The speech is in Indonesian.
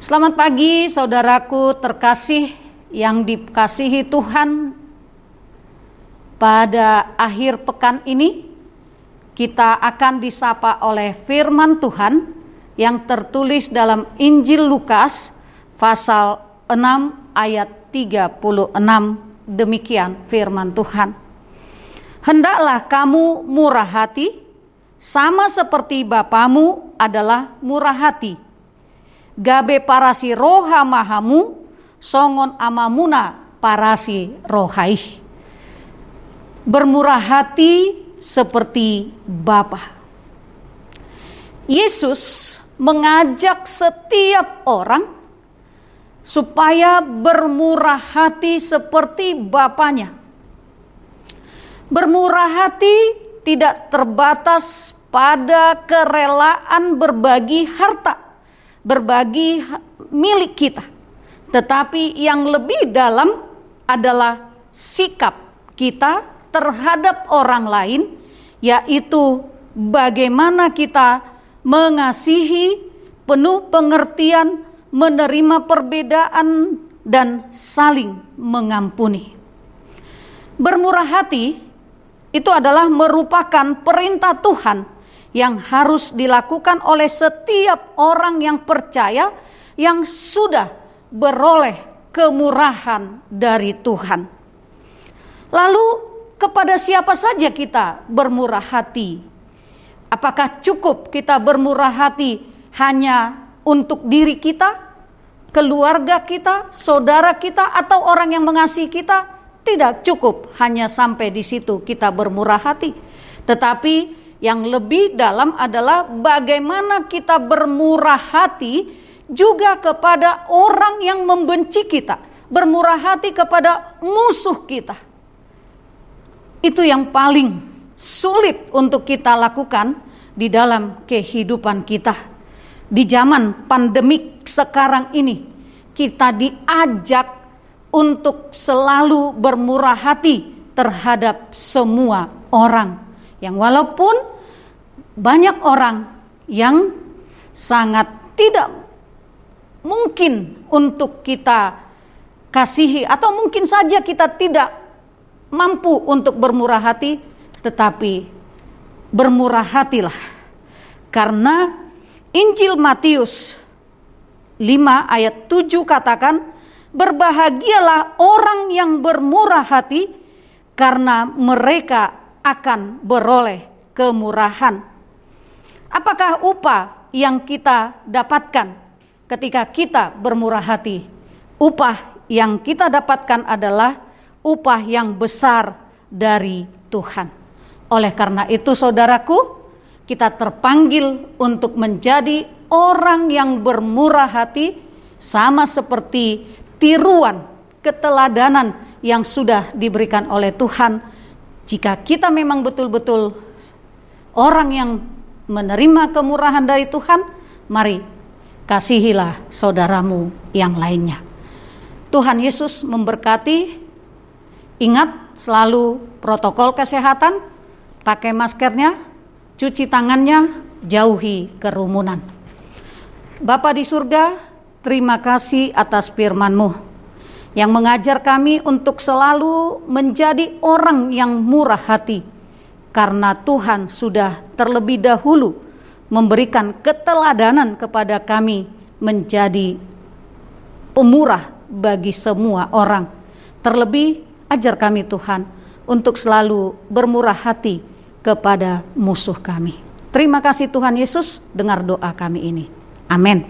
Selamat pagi saudaraku terkasih yang dikasihi Tuhan. Pada akhir pekan ini kita akan disapa oleh firman Tuhan yang tertulis dalam Injil Lukas pasal 6 ayat 36 demikian firman Tuhan. Hendaklah kamu murah hati sama seperti Bapamu adalah murah hati. Gabe parasi roha mahamu, songon amamuna parasi rohai. Bermurah hati seperti Bapa. Yesus mengajak setiap orang supaya bermurah hati seperti Bapaknya. Bermurah hati tidak terbatas pada kerelaan berbagi harta, berbagi milik kita. Tetapi yang lebih dalam adalah sikap kita terhadap orang lain, yaitu bagaimana kita mengasihi, penuh pengertian, menerima perbedaan, dan saling mengampuni. Bermurah hati itu adalah merupakan perintah Tuhan yang harus dilakukan oleh setiap orang yang percaya yang sudah beroleh kemurahan dari Tuhan. Lalu, kepada siapa saja kita bermurah hati? Apakah cukup kita bermurah hati hanya untuk diri kita, keluarga kita, saudara kita, atau orang yang mengasihi kita? Tidak cukup hanya sampai di situ kita bermurah hati, tetapi yang lebih dalam adalah bagaimana kita bermurah hati juga kepada orang yang membenci kita, bermurah hati kepada musuh kita. Itu yang paling sulit untuk kita lakukan di dalam kehidupan kita. Di zaman pandemik sekarang ini, kita diajak untuk selalu bermurah hati terhadap semua orang yang walaupun banyak orang yang sangat tidak mungkin untuk kita kasihi atau mungkin saja kita tidak mampu untuk bermurah hati tetapi bermurah hatilah karena Injil Matius 5 ayat 7 katakan Berbahagialah orang yang bermurah hati, karena mereka akan beroleh kemurahan. Apakah upah yang kita dapatkan ketika kita bermurah hati? Upah yang kita dapatkan adalah upah yang besar dari Tuhan. Oleh karena itu, saudaraku, kita terpanggil untuk menjadi orang yang bermurah hati, sama seperti tiruan, keteladanan yang sudah diberikan oleh Tuhan. Jika kita memang betul-betul orang yang menerima kemurahan dari Tuhan, mari kasihilah saudaramu yang lainnya. Tuhan Yesus memberkati. Ingat selalu protokol kesehatan, pakai maskernya, cuci tangannya, jauhi kerumunan. Bapa di surga, Terima kasih atas firman-Mu yang mengajar kami untuk selalu menjadi orang yang murah hati karena Tuhan sudah terlebih dahulu memberikan keteladanan kepada kami menjadi pemurah bagi semua orang. Terlebih ajar kami Tuhan untuk selalu bermurah hati kepada musuh kami. Terima kasih Tuhan Yesus, dengar doa kami ini. Amin.